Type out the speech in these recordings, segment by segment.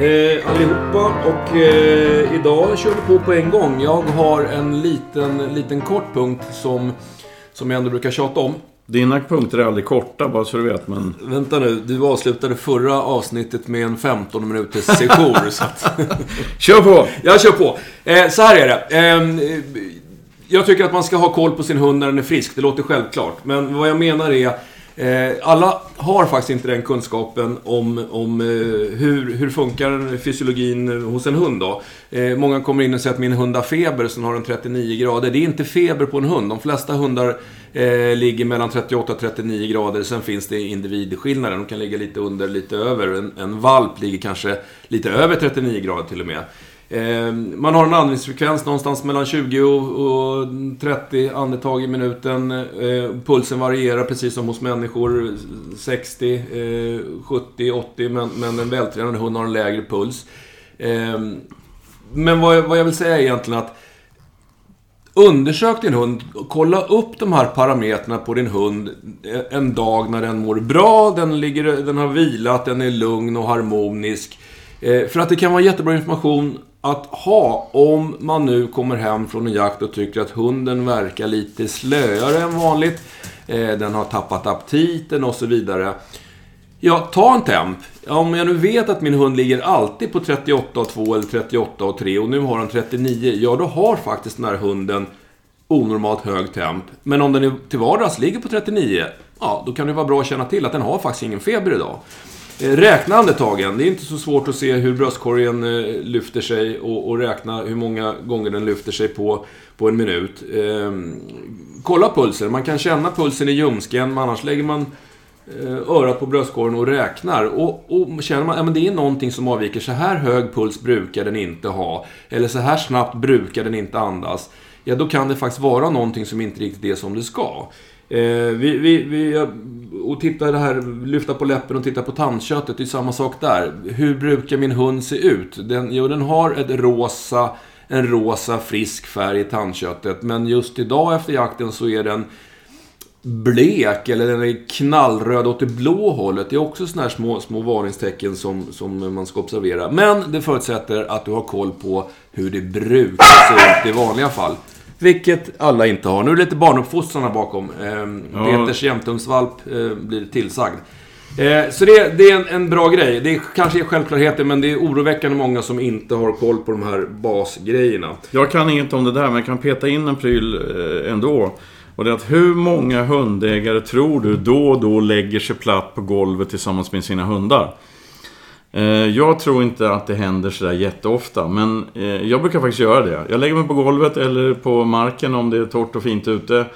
Eh, allihopa och eh, idag kör vi på på en gång. Jag har en liten, liten kort punkt som, som jag ändå brukar tjata om. Dina punkter är aldrig korta, bara så du vet. Men... Vänta nu, du avslutade förra avsnittet med en 15 minuters sejour. så att... Kör på! Jag kör på. Eh, så här är det. Eh, jag tycker att man ska ha koll på sin hund när den är frisk. Det låter självklart. Men vad jag menar är Eh, alla har faktiskt inte den kunskapen om, om eh, hur, hur funkar fysiologin hos en hund då. Eh, många kommer in och säger att min hund har feber, sen har den 39 grader. Det är inte feber på en hund. De flesta hundar ligger mellan 38 och 39 grader. Sen finns det individskillnader. De kan ligga lite under, lite över. En, en valp ligger kanske lite över 39 grader till och med. Ehm, man har en andningsfrekvens någonstans mellan 20 och 30 andetag i minuten. Ehm, pulsen varierar precis som hos människor. 60, 70, 80. Men, en vältränad hund har en lägre puls. Ehm, men vad jag vill säga är egentligen att Undersök din hund. Kolla upp de här parametrarna på din hund en dag när den mår bra, den, ligger, den har vilat, den är lugn och harmonisk. För att det kan vara jättebra information att ha om man nu kommer hem från en jakt och tycker att hunden verkar lite slöare än vanligt. Eh, den har tappat aptiten och så vidare. Ja, ta en temp. Om jag nu vet att min hund ligger alltid på 38,2 eller 38,3 och nu har den 39. Ja, då har faktiskt den här hunden onormalt hög temp. Men om den till vardags ligger på 39, ja, då kan det vara bra att känna till att den har faktiskt ingen feber idag. Eh, räkna andetagen. Det är inte så svårt att se hur bröstkorgen eh, lyfter sig och, och räkna hur många gånger den lyfter sig på, på en minut. Ehm, kolla pulsen. Man kan känna pulsen i ljumsken, men annars lägger man eh, örat på bröstkorgen och räknar. Och, och känner man att ja, det är någonting som avviker, så här hög puls brukar den inte ha. Eller så här snabbt brukar den inte andas. Ja, då kan det faktiskt vara någonting som inte riktigt är som det ska. Eh, vi, vi, vi, och titta det här, lyfta på läppen och titta på tandköttet, det är samma sak där. Hur brukar min hund se ut? Den, jo, den har ett rosa, en rosa frisk färg i tandköttet. Men just idag efter jakten så är den blek eller den är knallröd åt det blå hållet. Det är också sådana här små, små varningstecken som, som man ska observera. Men det förutsätter att du har koll på hur det brukar se ut i vanliga fall. Vilket alla inte har. Nu är det lite barnuppfostran bakom. Eh, ja. Peters jämthundsvalp eh, blir tillsagd. Eh, så det, det är en, en, bra grej. Det är, kanske är självklarheter, men det är oroväckande många som inte har koll på de här basgrejerna. Jag kan inget om det där, men jag kan peta in en pryl eh, ändå. Och det är att hur många hundägare tror du då och då lägger sig platt på golvet tillsammans med sina hundar? Eh, jag tror inte att det händer sådär jätteofta, men eh, jag brukar faktiskt göra det. Jag lägger mig på golvet eller på marken om det är torrt och fint ute.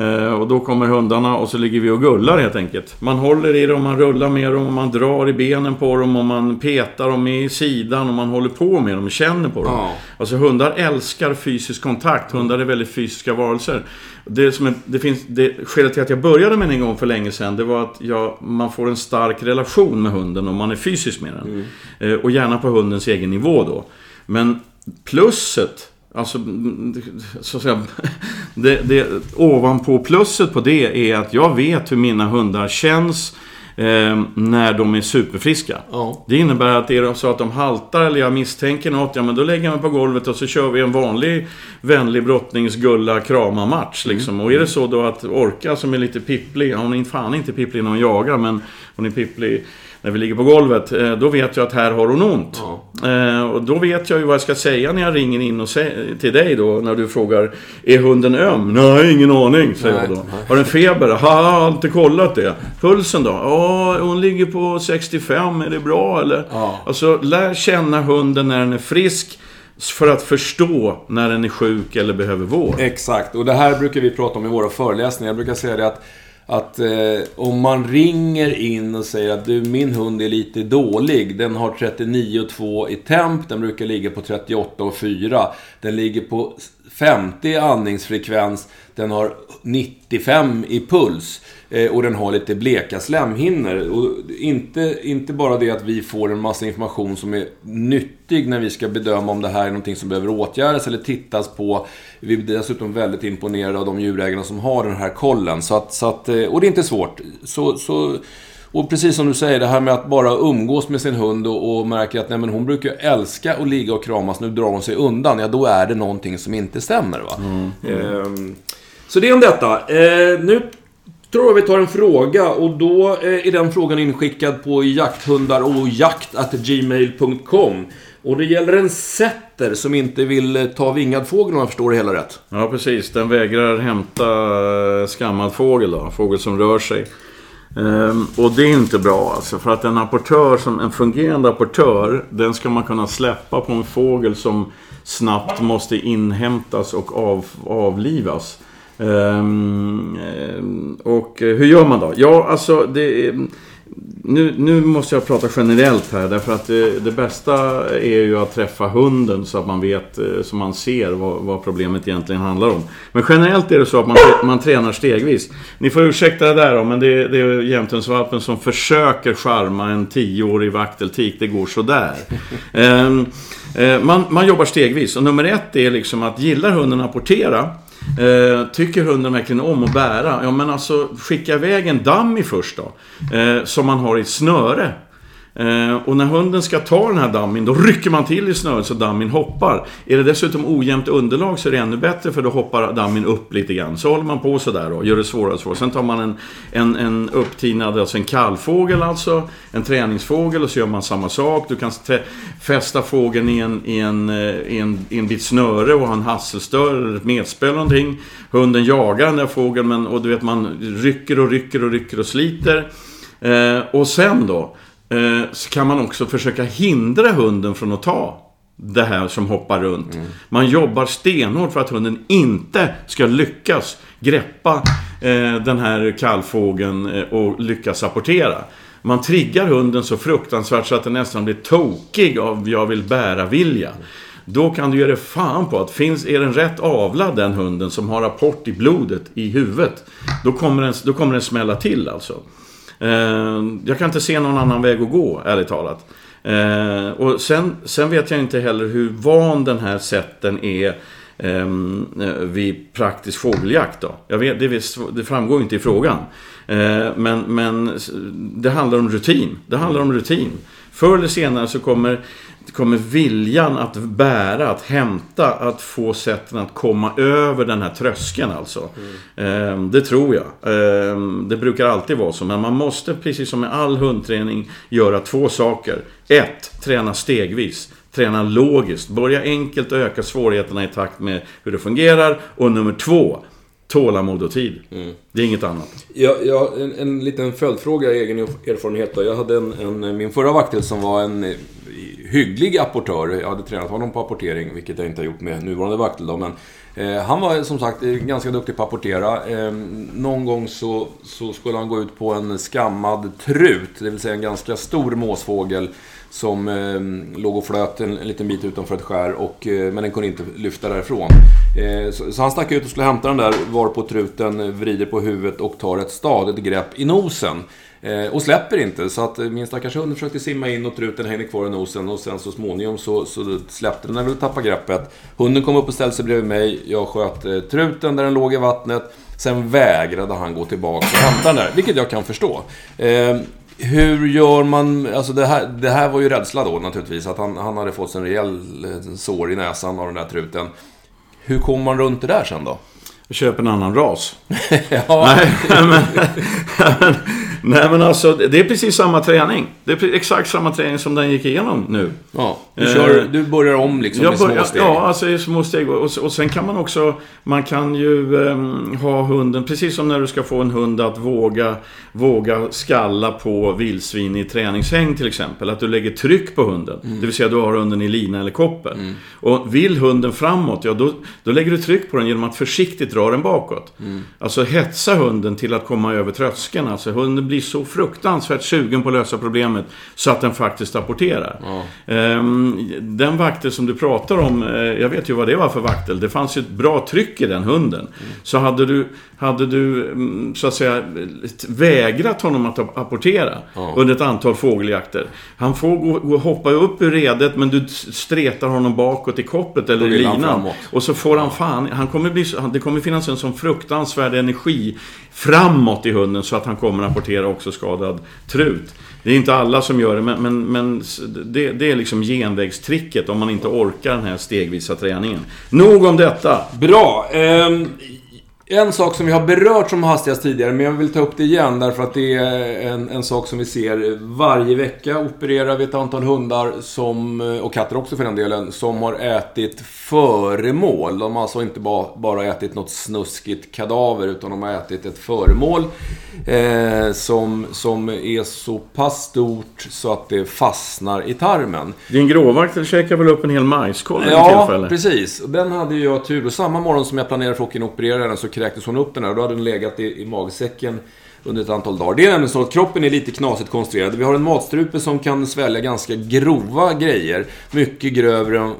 Eh, och då kommer hundarna och så ligger vi och gullar helt enkelt. Man håller i dem, man rullar med dem, man drar i benen på dem och man petar dem i sidan och man håller på med dem och känner på dem. Ja. Alltså hundar älskar fysisk kontakt. Hundar är väldigt fysiska varelser. Det, som är, det finns, det, skälet till att jag började med det en gång för länge sedan, det var att jag, man får en stark relation med hunden om man är fysisk med den. Mm. Eh, och gärna på hundens egen nivå då. Men plusset Alltså, så att säga, det, det, ovanpå plusset på det är att jag vet hur mina hundar känns eh, när de är superfriska. Ja. Det innebär att är det så att de haltar eller jag misstänker något, ja men då lägger jag mig på golvet och så kör vi en vanlig vänlig brottningsgulla krama match liksom. Mm. Och är det så då att Orka som är lite pipplig, hon är fan inte pipplig när hon jagar men hon är pipplig när vi ligger på golvet, eh, då vet jag att här har hon ont. Ja. Eh, och då vet jag ju vad jag ska säga när jag ringer in och till dig då, när du frågar Är hunden öm? Nej, ingen aning, säger nej, jag då. Nej. Har den feber? Ha, har inte kollat det. Pulsen då? Ja, hon ligger på 65, är det bra eller? Ja. Alltså, lär känna hunden när den är frisk. För att förstå när den är sjuk eller behöver vård. Exakt, och det här brukar vi prata om i våra föreläsningar. Jag brukar säga det att att eh, om man ringer in och säger att du, min hund är lite dålig. Den har 39,2 i temp. Den brukar ligga på 38,4. Den ligger på 50 andningsfrekvens. Den har 95 i puls. Eh, och den har lite bleka slemhinnor. Och inte, inte bara det att vi får en massa information som är nyttig när vi ska bedöma om det här är någonting som behöver åtgärdas eller tittas på. Vi är dessutom väldigt imponerade av de djurägarna som har den här kollen. Så att, så att, eh, och det är inte svårt. Så, så Och precis som du säger, det här med att bara umgås med sin hund och, och märker att nej, men hon brukar älska att ligga och kramas, nu drar hon sig undan. Ja, då är det någonting som inte stämmer. Va? Mm. Ehm, så det är om detta. Ehm, nu tror jag vi tar en fråga och då eh, är den frågan inskickad på jakthundar och jakt.gmail.com. Och det gäller en setter som inte vill eh, ta vingad fågel om jag förstår det hela rätt. Ja, precis. Den vägrar hämta eh, skammad fågel då. Fågel som rör sig. Ehm, och det är inte bra alltså. För att en apportör, som, en fungerande apportör, den ska man kunna släppa på en fågel som snabbt måste inhämtas och av, avlivas. Ehm, och eh, hur gör man då? Ja, alltså det nu, nu måste jag prata generellt här därför att det, det, bästa är ju att träffa hunden så att man vet, eh, så man ser vad, vad problemet egentligen handlar om. Men generellt är det så att man, man tränar stegvis. Ni får ursäkta det där då, men det, det är jämthundsvalpen som försöker charma en tioårig vakteltik. Det går sådär. um, ehm, eh, man, man jobbar stegvis och nummer ett är liksom att gillar hunden att apportera Eh, tycker hunden verkligen om att bära? Ja men alltså skicka iväg en dummy först då. Eh, som man har i ett snöre. Eh, och när hunden ska ta den här dammin, då rycker man till i snöret så dammin hoppar. Är det dessutom ojämnt underlag så är det ännu bättre för då hoppar dammin upp lite grann. Så håller man på sådär och gör det svårare och svårare. Sen tar man en, en, en upptinad, alltså en kallfågel alltså, en träningsfågel och så gör man samma sak. Du kan fästa fågeln i en, i en, eh, i en, i en bit snöre och ha en hasselstör eller ett metspel eller någonting. Hunden jagar den där fågeln men, och du vet man rycker och rycker och rycker och sliter. Eh, och sen då så kan man också försöka hindra hunden från att ta det här som hoppar runt. Mm. Man jobbar stenhårt för att hunden inte ska lyckas greppa eh, den här kallfågeln eh, och lyckas apportera. Man triggar hunden så fruktansvärt så att den nästan blir tokig av jag vill bära-vilja. Då kan du ge dig fan på att finns, är den rätt avlad den hunden som har rapport i blodet i huvudet. Då kommer den, då kommer den smälla till alltså. Eh, jag kan inte se någon annan väg att gå, ärligt talat. Eh, och sen, sen vet jag inte heller hur van den här sätten är ehm, eh, vid praktisk fågeljakt. Då. Jag vet, det, det framgår inte i frågan. men, men det handlar om rutin. Det handlar om rutin. Förr eller senare så kommer kommer viljan att bära, att hämta, att få sätten att komma över den här tröskeln alltså. Mm. Det tror jag. Ehm, det brukar alltid vara så. Men man måste, precis som med all hundträning, göra två saker. Ett, träna stegvis. Träna logiskt. Börja enkelt och öka svårigheterna i takt med hur det fungerar. Och nummer två, tålamod och tid. Mm. Det är inget annat. Ja, ja, en, en liten följdfråga, egen erfarenhet då. Jag hade en, en min förra vaktel som var en hygglig apportör. Jag hade tränat honom på apportering, vilket jag inte har gjort med nuvarande vaktel då, men eh, Eh, han var som sagt ganska duktig på att apportera. Eh, någon gång så, så skulle han gå ut på en skammad trut, det vill säga en ganska stor måsfågel som eh, låg och flöt en, en liten bit utanför ett skär, och, eh, men den kunde inte lyfta därifrån. Eh, så, så, han stack ut och skulle hämta den där, var på truten vrider på huvudet och tar ett stadigt grepp i nosen. Eh, och släpper inte, så att min stackars hund försökte simma in och truten hängde kvar i nosen och sen så småningom så, så släppte den när den tappade greppet. Hunden kom upp och ställde sig bredvid mig, jag sköt eh, truten där den låg i vattnet. Sen vägrade han gå tillbaka och hämta den där, vilket jag kan förstå. Eh, hur gör man, alltså det här, det här var ju rädsla då naturligtvis, att han, han hade fått en rejäl eh, sår i näsan av den där truten. Hur kommer man runt det där sen då? Köp en annan ras. ja. Nej, men, nej, men alltså, det är precis samma träning. Det är exakt samma träning som den gick igenom nu. Ja, du, kör, eh, du börjar om liksom med små steg. Ja, alltså i små steg. Och, och sen kan man också, man kan ju um, ha hunden, precis som när du ska få en hund att våga, våga skalla på vildsvin i träningshäng till exempel. Att du lägger tryck på hunden. Mm. Det vill säga du har hunden i lina eller koppel. Mm. Och vill hunden framåt, ja då, då lägger du tryck på den genom att försiktigt dra den bakåt. Mm. Alltså hetsa hunden till att komma över tröskeln. Alltså hunden blir så fruktansvärt sugen på att lösa problemet så att den faktiskt rapporterar. Ja. Um, den vaktel som du pratar om, eh, jag vet ju vad det var för vaktel. Det fanns ju ett bra tryck i den hunden. Mm. Så hade du, hade du mm, så att säga vägrat honom att apportera ja. under ett antal fågeljakter. Han får gå, hoppa upp ur redet men du stretar honom bakåt i kopplet eller i linan. Och så får han fan, han kommer bli, det kommer finnas en sån fruktansvärd energi framåt i hunden så att han kommer att rapportera också skadad trut. Det är inte alla som gör det, men, men, men det, det, är liksom genvägstricket om man inte orkar den här stegvisa träningen. Nog om detta! Bra! Ehm, en sak som vi har berört som hastigast tidigare, men jag vill ta upp det igen därför att det är en, en sak som vi ser varje vecka. Opererar vi ett antal hundar, som, och katter också för den delen, som har ätit föremål. De har alltså inte bara, bara ätit något snuskigt kadaver, utan de har ätit ett föremål eh, som, som är så pass stort så att det fastnar i tarmen. Din gråvakt käkar väl upp en hel majskolv Ja, precis. Den hade jag tur. Och samma morgon som jag planerade för att åka in och operera den så kräktes hon upp den här. Och då hade den legat i, i magsäcken under ett antal dagar. Det är nämligen så att kroppen är lite knasigt konstruerad. Vi har en matstrupe som kan svälja ganska grova grejer. Mycket grövre än,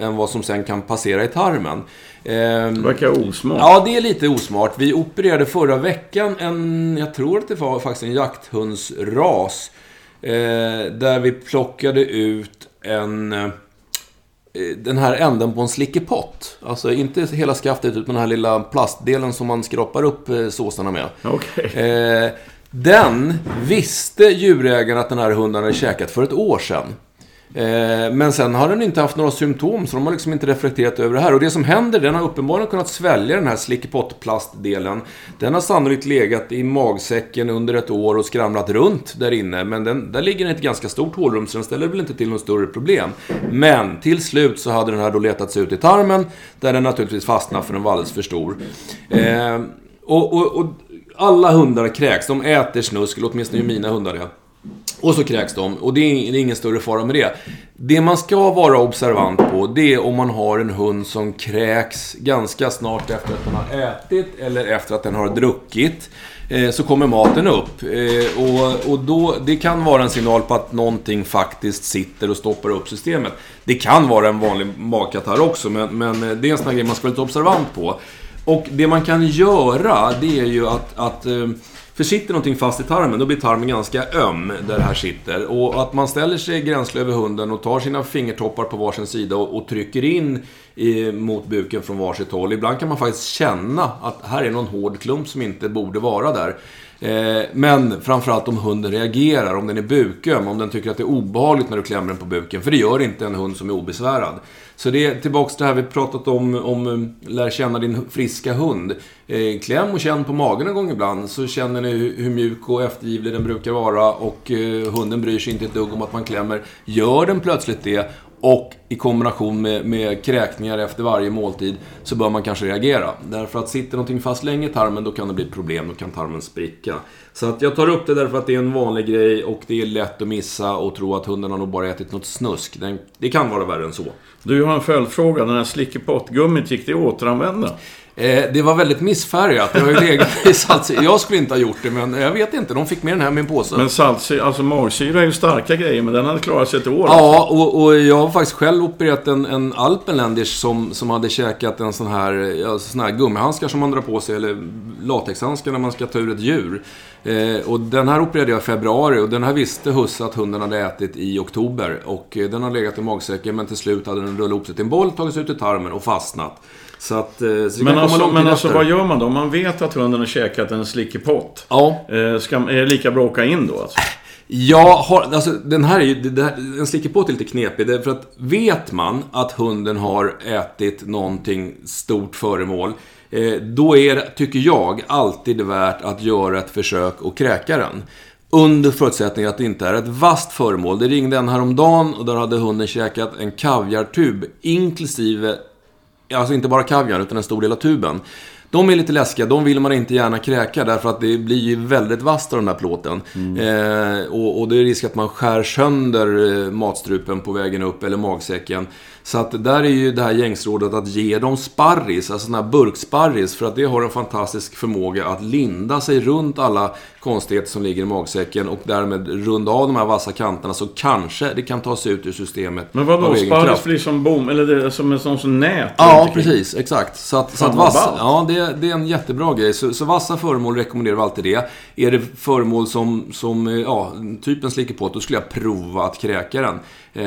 än vad som sen kan passera i tarmen. Det verkar osmart. Ja, det är lite osmart. Vi opererade förra veckan en, jag tror att det var faktiskt en jakthundsras. Eh, där vi plockade ut en eh, den här änden på en slickepott. Alltså inte hela skaftet utan den här lilla plastdelen som man skrapar upp eh, såsarna med. Okay. Eh, den visste djurägaren att den här hunden hade käkat för ett år sedan. Eh, men sen har den inte haft några symptom, så de har liksom inte reflekterat över det här. Och det som händer, den har uppenbarligen kunnat svälja den här slickepottplastdelen. Den har sannolikt legat i magsäcken under ett år och skramlat runt där inne. Men den, där ligger den i ett ganska stort hålrum, så den ställer väl inte till något större problem. Men till slut så hade den här då letat sig ut i tarmen, där den naturligtvis fastnade för den var alldeles för stor. Eh, och, och, och alla hundar kräks, de äter snusk, eller åtminstone mina hundar det. Och så kräks de. Och det är, ingen större fara med det. Det man ska vara observant på, det är om man har en hund som kräks ganska snart efter att den har ätit eller efter att den har druckit. Eh, så kommer maten upp. Eh, och, och då, det kan vara en signal på att någonting faktiskt sitter och stoppar upp systemet. Det kan vara en vanlig magkatarr också, men, men eh, det är en sån här grej man ska vara lite observant på. Och det man kan göra, det är ju att, att eh, för sitter någonting fast i tarmen, då blir tarmen ganska öm där det här sitter. Och att man ställer sig gränsle över hunden och tar sina fingertoppar på varsin sida och, och trycker in i, mot buken från varsitt håll. Ibland kan man faktiskt känna att här är någon hård klump som inte borde vara där. Eh, men framförallt om hunden reagerar, om den är buköm, om den tycker att det är obehagligt när du klämmer den på buken. För det gör inte en hund som är obesvärad. Så det är tillbaks till det här vi pratat om, om eh, lär känna din friska hund. Eh, kläm och känn på magen en gång ibland, så känner ni hur, hur mjuk och eftergivlig den brukar vara och eh, hunden bryr sig inte ett dugg om att man klämmer. Gör den plötsligt det och i kombination med, med kräkningar efter varje måltid så bör man kanske reagera. Därför att sitter någonting fast länge i tarmen då kan det bli problem, då kan tarmen spricka. Så att jag tar upp det därför att det är en vanlig grej och det är lätt att missa och tro att hunden har nog bara ätit något snusk. Den, det kan vara värre än så. Du, har en följdfråga. Den här slickepottgummit, gick det att återanvända? Eh, det var väldigt missfärgat. Det har ju legat i saltsyra. Jag skulle inte ha gjort det, men jag vet inte. De fick med den här med en påse. Men saltsyra, alltså magsyra är ju starka grejer, men den hade klarat sig ett år. Ja, alltså. och, och, jag har faktiskt själv opererat en, en alpenländisch som, som hade käkat en sån här, ja, sån här gummihandskar som man drar på sig, eller latexhandskar när man ska ta ur ett djur. Eh, och den här opererade jag i februari och den här visste husse att hunden hade ätit i oktober. Och eh, den har legat i magsäcken, men till slut hade den rullat ihop sig till en boll, tagits ut i tarmen och fastnat. Så att, eh, så men alltså, men alltså vad gör man då? Om man vet att hunden har käkat en slickepott. Ja. Eh, ska, är det lika bra att åka in då alltså? Jag har, alltså den här är ju, det här, en slickepott är lite knepig. Därför att vet man att hunden har ätit någonting stort föremål. Eh, då är det, tycker jag, alltid värt att göra ett försök och kräka den. Under förutsättning att det inte är ett vasst föremål. Det ringde en häromdagen och där hade hunden käkat en kaviartub inklusive Alltså inte bara kaviar, utan en stor del av tuben. De är lite läskiga, de vill man inte gärna kräka därför att det blir ju väldigt vasst av den där plåten. Mm. Eh, och, och det är risk att man skär sönder eh, matstrupen på vägen upp, eller magsäcken. Så att där är ju det här gängsrådet att ge dem sparris, alltså sån här burksparris, för att det har en fantastisk förmåga att linda sig runt alla konstigheter som ligger i magsäcken och därmed runda av de här vassa kanterna så kanske det kan ta sig ut ur systemet Men vadå, sparris blir som bom, eller det som en sån som nät? Ja, precis, exakt. Så att, så att vass, ja, det det, det är en jättebra grej. Så, så vassa föremål rekommenderar vi alltid det. Är det föremål som, som eh, ja, typ en slickepott, då skulle jag prova att kräka den. Eh,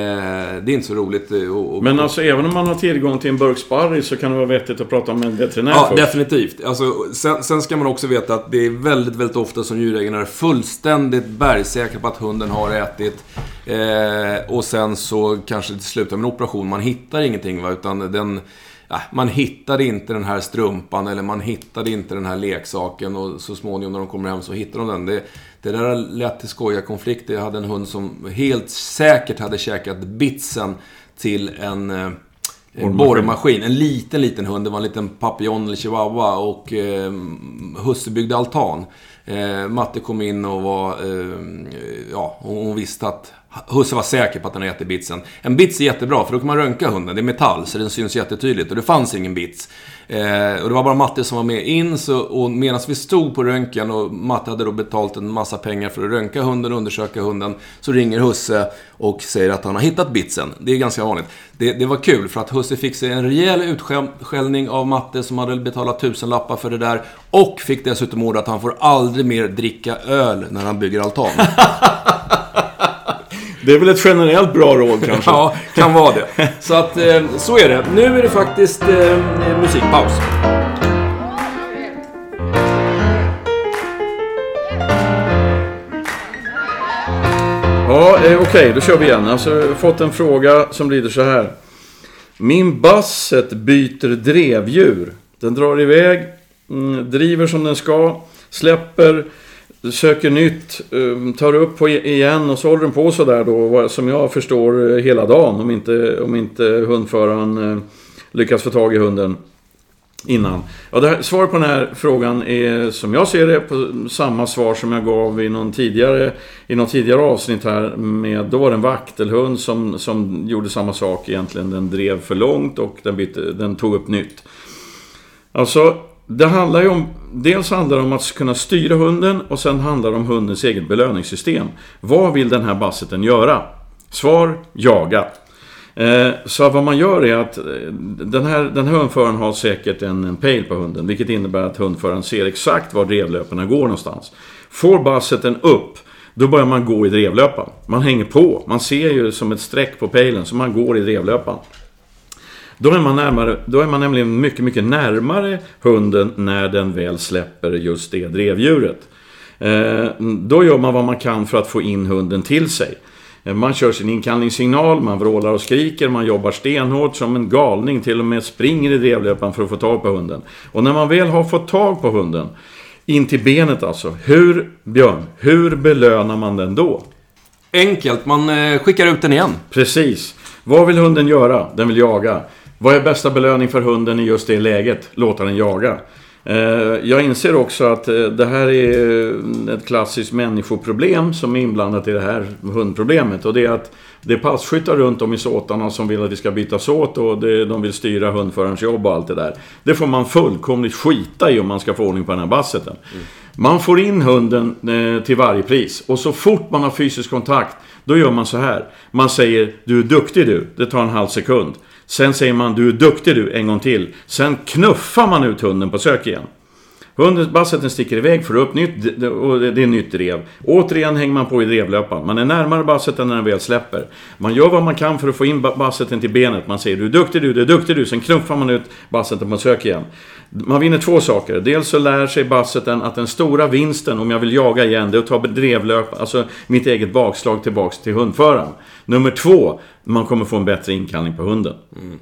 det är inte så roligt. eh, att- att- Men alltså även om man har tillgång till en burk sparris så kan det vara vettigt att prata med en veterinär Ja, först. definitivt. Alltså, sen, sen ska man också veta att det är väldigt, väldigt ofta som djurägarna är fullständigt bergsäkra på att hunden har ätit. Eh, och sen så kanske det slutar med en operation. Man hittar ingenting, va? utan den... Ja, man hittade inte den här strumpan eller man hittade inte den här leksaken och så småningom när de kommer hem så hittar de den. Det, det där har lett till skojiga konflikter. Jag hade en hund som helt säkert hade käkat bitsen till en... Eh, en borrmaskin. En liten, liten hund. Det var en liten papillon eller chihuahua och eh, husse byggde altan. Eh, Matte kom in och var... Eh, ja, hon visste att husse var säker på att den hade ätit bitsen. En bits är jättebra, för då kan man röntga hunden. Det är metall, så den syns jättetydligt. Och det fanns ingen bits. Eh, och det var bara Matte som var med in, så, och medan vi stod på röntgen och Matte hade då betalt en massa pengar för att röntga hunden och undersöka hunden, så ringer husse och säger att han har hittat bitsen. Det är ganska vanligt. Det, det var kul, för att husse fick sig en rejäl utskällning av Matte som hade betalat tusenlappar för det där. Och fick dessutom order att han får aldrig mer dricka öl när han bygger altan. Det är väl ett generellt bra råd kanske? Ja, kan vara det. Så att, eh, så är det. Nu är det faktiskt eh, musikpaus. Ja, eh, okej, då kör vi igen. Alltså, jag har fått en fråga som lyder så här. Min Basset byter drevdjur. Den drar iväg, mm, driver som den ska, släpper, söker nytt, um, tar upp på igen och så håller den på sådär då, som jag förstår, eh, hela dagen. Om inte, om inte hundföraren eh, lyckas få tag i hunden innan. Ja, det här, svaret på den här frågan är som jag ser det på samma svar som jag gav i någon tidigare, i någon tidigare avsnitt här med, då var det en vaktelhund som, som gjorde samma sak egentligen. Den drev för långt och den, bytte, den tog upp nytt. Alltså, det handlar ju om, dels handlar det om att kunna styra hunden och sen handlar det om hundens eget belöningssystem. Vad vill den här basseten göra? Svar, jaga. Eh, så vad man gör är att eh, den här, den här hundföraren har säkert en, en pejl på hunden, vilket innebär att hundföraren ser exakt var drevlöparna går någonstans. Får basseten upp, då börjar man gå i drevlöpan. Man hänger på, man ser ju som ett streck på pejlen, så man går i drevlöpan. Då är, man närmare, då är man nämligen mycket, mycket närmare hunden när den väl släpper just det drevdjuret. Eh, då gör man vad man kan för att få in hunden till sig. Eh, Man kör sin inkallningssignal, man vrålar och skriker, man jobbar stenhårt som en galning, till och med springer i drevlöpan för att få tag på hunden. Och när man väl har fått tag på hunden, in till benet alltså, hur, Björn, hur belönar man den då? Enkelt, man eh, skickar ut den igen. Precis. Vad vill hunden göra? Den vill jaga. Vad är bästa belöning för hunden i just det läget? Låta den jaga. Eh, jag inser också att eh, det här är eh, ett klassiskt människoproblem som är inblandat i det här hundproblemet. Och det är att det är passkyttar runt om i såtarna som vill att vi ska bytas åt och de vill styra hundförarens jobb och allt det där. Det får man fullkomligt skita i om man ska få ordning på den här basseten. Man får in hunden till varje pris och så fort man har fysisk kontakt då gör man så här. Man säger du är duktig du. Det tar en halv sekund. Sen säger man du är duktig du en gång till. Sen knuffar man ut hunden på sök igen. Hunden, basseten sticker iväg, får upp nytt och det är nytt drev. Återigen hänger man på i drevlöpan. Man är närmare basseten när den väl släpper. Man gör vad man kan för att få in basseten till benet. Man säger du är duktig du, du är duktig du. Sen knuffar man ut basseten på sök igen. Man vinner två saker. Dels så lär sig basseten att den stora vinsten om jag vill jaga igen det är att ta drevlöp, alltså mitt eget bakslag tillbaks till hundföraren. Nummer två, man kommer få en bättre inkallning på hunden. Mm.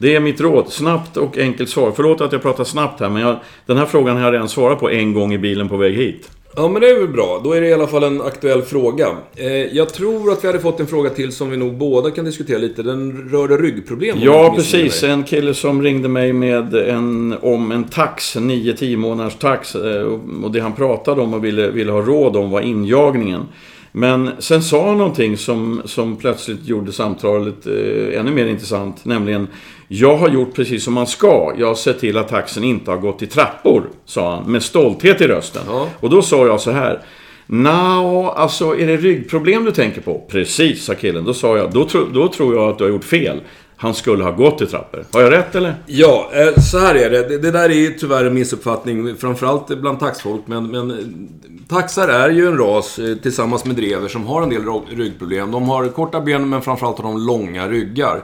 Det är mitt råd. Snabbt och enkelt svar. Förlåt att jag pratar snabbt här, men jag, den här frågan har jag redan svarat på en gång i bilen på väg hit. Ja, men det är väl bra. Då är det i alla fall en aktuell fråga. Eh, jag tror att vi hade fått en fråga till som vi nog båda kan diskutera lite. Den rörde ryggproblem. Ja, precis. En kille som ringde mig med en, om en tax, 9-10 månaders tax. eh, Och det han pratade om och ville, ville ha råd om var injagningen. Men sen sa han någonting som, som plötsligt gjorde samtalet eh, ännu mer intressant. Nämligen, jag har gjort precis som man ska. Jag har sett till att taxen inte har gått i trappor, sa han. Med stolthet i rösten. Ja. Och då sa jag så här. Nå, alltså är det ryggproblem du tänker på? Precis, sa killen. Då sa jag, då, tro, då tror jag att du har gjort fel han skulle ha gått i trappor. Har jag rätt eller? Ja, eh, så här är det. Det, där är tyvärr en missuppfattning, framförallt bland taxfolk. Men, men eh, taxar är ju en ras eh, tillsammans med drever som har en del ryggproblem. De har korta ben men framförallt har de långa ryggar.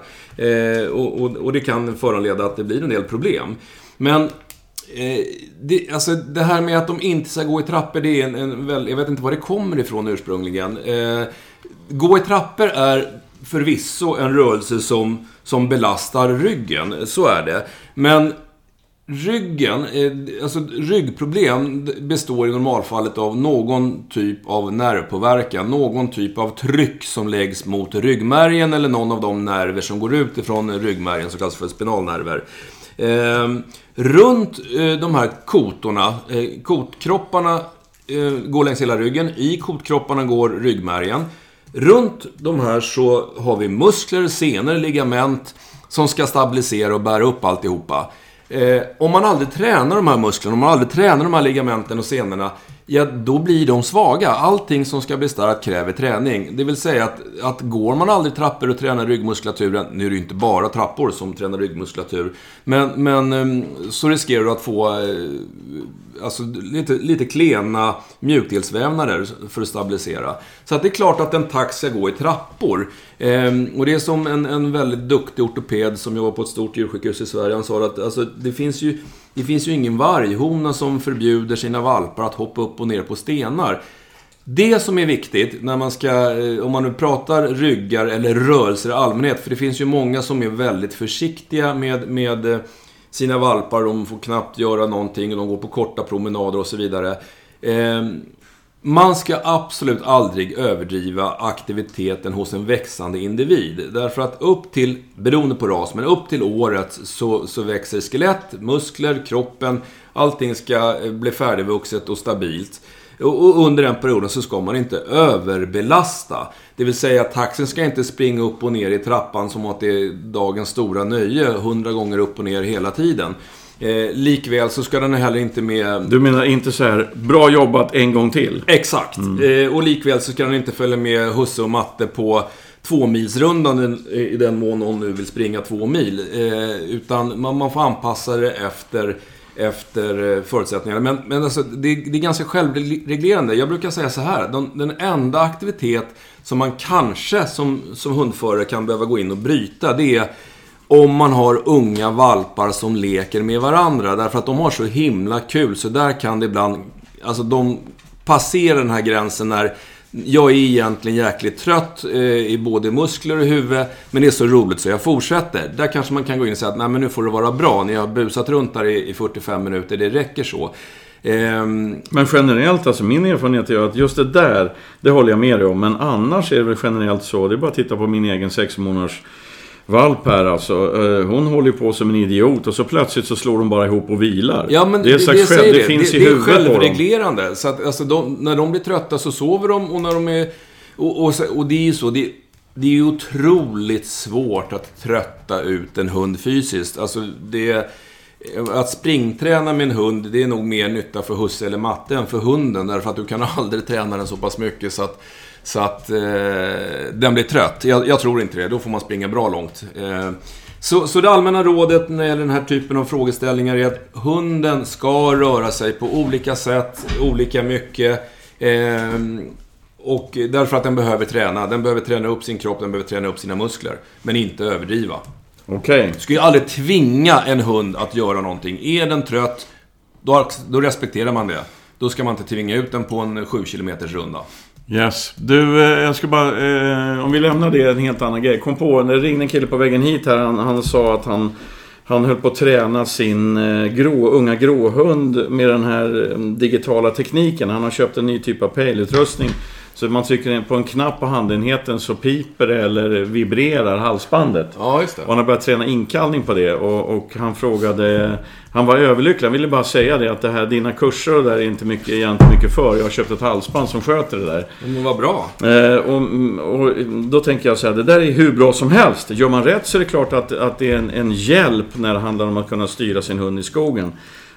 Och, och, och det kan föranleda att det blir en del problem. Men det, alltså det här med att de inte ska gå i trappor, det är en, en väl, Jag vet inte var det kommer ifrån ursprungligen. Eh, gå i trappor är förvisso en rörelse som, som belastar ryggen, så är det. Men ryggen, eh, alltså ryggproblem består i normalfallet av någon typ av nervpåverkan, någon typ av tryck som läggs mot ryggmärgen eller någon av de nerver som går ut ifrån ryggmärgen som kallas för spinalnerver. Eh, runt eh, de här kotorna, eh, kotkropparna eh, går längs hela ryggen, i kotkropparna går ryggmärgen. Runt de här så har vi muskler, senor, ligament som ska stabilisera och bära upp alltihopa. Eh, om man aldrig tränar de här musklerna, om man aldrig tränar de här ligamenten och senorna, ja, då blir de svaga. Allting som ska bli starkt kräver träning. Det vill säga att, att går man aldrig trappor och tränar ryggmuskulaturen, nu är det ju inte bara trappor som tränar ryggmuskulatur, men, men eh, så riskerar du att få eh, alltså, lite, lite klena mjukdelsvävnader för att stabilisera. Så att det är klart att en tax ska gå i trappor. Ehm, och det är som en, en väldigt duktig ortoped som jobbar på ett stort djursjukhus i Sverige. Han sa att alltså, det, finns ju, det finns ju ingen varghona som förbjuder sina valpar att hoppa upp och ner på stenar. Det som är viktigt när man ska, eh, om man nu pratar ryggar eller rörelser i allmänhet, för det finns ju många som är väldigt försiktiga med, med eh, sina valpar, de får knappt göra någonting och de går på korta promenader och så vidare. Eh, man ska absolut aldrig överdriva aktiviteten hos en växande individ. Därför att upp till, beroende på ras, men upp till året så, så växer skelett, muskler, kroppen. Allting ska eh, bli färdigvuxet och stabilt. Och, under den perioden så ska man inte överbelasta. Det vill säga att taxen ska inte springa upp och ner i trappan som att det är dagens stora nöje, hundra gånger upp och ner hela tiden. Eh, likväl så ska den heller inte med... Du menar inte så här, bra jobbat en gång till? Exakt. Eh, och likväl så ska den inte följa med husse och matte på tvåmilsrundan i den mån någon nu vill springa två mil. Eh, utan man, man får anpassa det efter, efter eh, förutsättningarna. Men, men alltså, det, det är ganska självreglerande. Jag brukar säga så här. Den, den enda aktivitet som man kanske som, som hundförare kan behöva gå in och bryta, det är om man har unga valpar som leker med varandra. Därför att de har så himla kul, så där kan det ibland... Alltså de passerar den här gränsen när jag är egentligen jäkligt trött eh, i både muskler och huvud, men det är så roligt så jag fortsätter. Där kanske man kan gå in och säga att Nej, men nu får det vara bra. Ni har busat runt där i, i 45 minuter, det räcker så. Ehm, men generellt, alltså min erfarenhet är att just det där, det håller jag med dig om. Men annars är det väl generellt så, det är bara att titta på min egen sex månaders valp här alltså. Eh, Hon håller på som en idiot och så plötsligt så slår de bara ihop och vilar. Ja, men det är, sagt själv, säger det, finns det, i det är huvudet på dem. självreglerande. Så att, alltså, de, när de blir trötta så sover de och när de är... Och, och, och det är ju så, det, det är ju otroligt svårt att trötta ut en hund fysiskt. Alltså, det... Att springträna med en hund, det är nog mer nytta för husse eller matte än för hunden. Därför att du kan aldrig träna den så pass mycket så att, så att eh, den blir trött. Jag, jag tror inte det. Då får man springa bra långt. Eh, så, så det allmänna rådet när det gäller den här typen av frågeställningar är att hunden ska röra sig på olika sätt, olika mycket. Eh, och därför att den behöver träna. Den behöver träna upp sin kropp, den behöver träna upp sina muskler. Men inte överdriva. Okej. Du ska ju aldrig tvinga en hund att göra någonting. Är den trött, då, då respekterar man det. Då ska man inte tvinga ut den på en 7 km runda. Yes. Du, eh, jag ska bara... Eh, om vi lämnar det, en helt annan grej. Kom på, det ringde en kille på vägen hit här. Han, han sa att han, han höll på att träna sin eh, grå, unga gråhund med den här eh, digitala tekniken. Han har köpt en ny typ av pejlutrustning. Så man trycker på en knapp på handenheten så piper det eller vibrerar halsbandet. Ja, just det. Och han har börjat träna inkallning på det och, och han frågade... Han var överlycklig. Han ville bara säga det att det här, dina kurser och där är inte mycket, jag inte mycket för. Jag har köpt ett halsband som sköter det där. Men vad bra. Eh, och, och då tänker jag så här, det där är hur bra som helst. Gör man rätt så är det klart att, att det är en, en hjälp när det handlar om att kunna styra sin hund i skogen.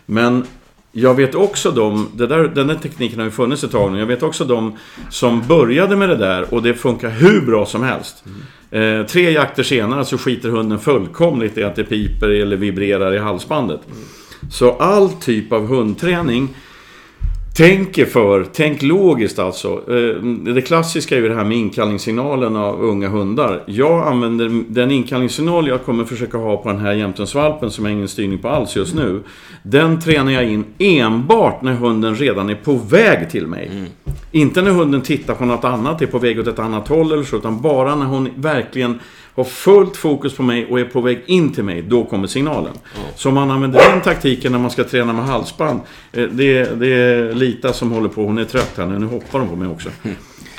Men jag vet också de, det där, den där tekniken har ju funnits ett tag nu. Jag vet också de som började med det där och det funkar hur bra som helst. Eh, tre jakter senare så skiter hunden fullkomligt i att det piper eller vibrerar i halsbandet. Så all typ av hundträning Tänk er för, tänk logiskt alltså. Eh, det klassiska är ju det här med inkallningssignalen av unga hundar. Jag använder den inkallningssignal jag kommer försöka ha på den här jämtensvalpen som jag har ingen styrning på alls just nu. Den tränar jag in enbart när hunden redan är på väg till mig. Mm. Inte när hunden tittar på något annat, är på väg åt ett annat håll eller så, utan bara när hon verkligen har fullt fokus på mig och är på väg in till mig, då kommer signalen. Så om man använder den taktiken när man ska träna med halsband, eh, det, är- det är Lita som håller på, hon är trött här nu, nu hoppar hon på mig också.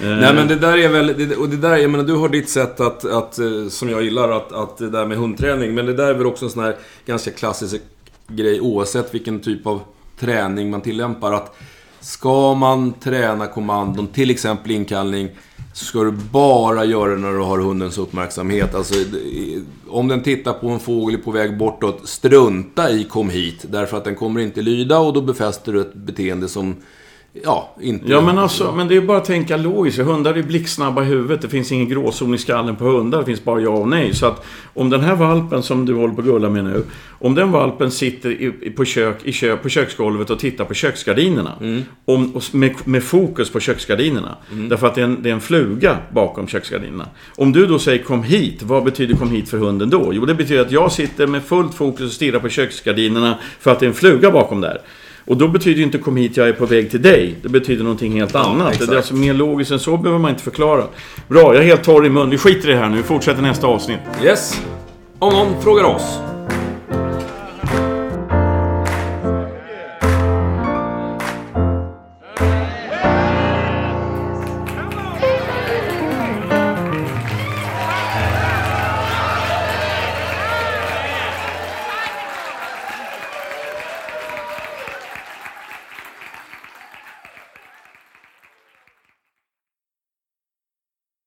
Nej men det där är väl, och det där, jag menar du har ditt sätt att, att eh, som jag gillar, att, att det där med hundträning. Men det där är väl också en sån här ganska klassisk grej oavsett vilken typ av träning man tillämpar. Att ska man träna kommandon, till exempel inkallning, så ska du bara göra det när du har hundens uppmärksamhet. Alltså, om den tittar på en fågel på väg bortåt, strunta i kom hit. Därför att den kommer inte lyda och då befäster du ett beteende som, ja, inte... Ja men alltså, men det är bara att tänka logiskt. Hundar är blixtsnabba i huvudet. Det finns ingen gråzon i skallen på hundar. Det finns bara ja och nej. Så att om den här valpen som du håller på att gulla med nu. Om den valpen sitter i, på, kök, i kö, på köksgolvet och tittar på köksgardinerna. Om, och s- med, med fokus på köksgardinerna. Därför att det är, en, det är en fluga bakom köksgardinerna. Om du då säger kom hit. Vad betyder kom hit för hunden då? Jo, det betyder att jag sitter med fullt fokus och stirrar på köksgardinerna. För att det är en fluga bakom där. Och då betyder ju inte kom hit, jag är på väg till dig. Det betyder någonting helt annat. exakt. Det är alltså mer logiskt än så behöver man inte förklara. Bra, jag är helt torr i mun. Vi skiter i det här nu. Vi fortsätter nästa avsnitt. Yes. Om någon frågar oss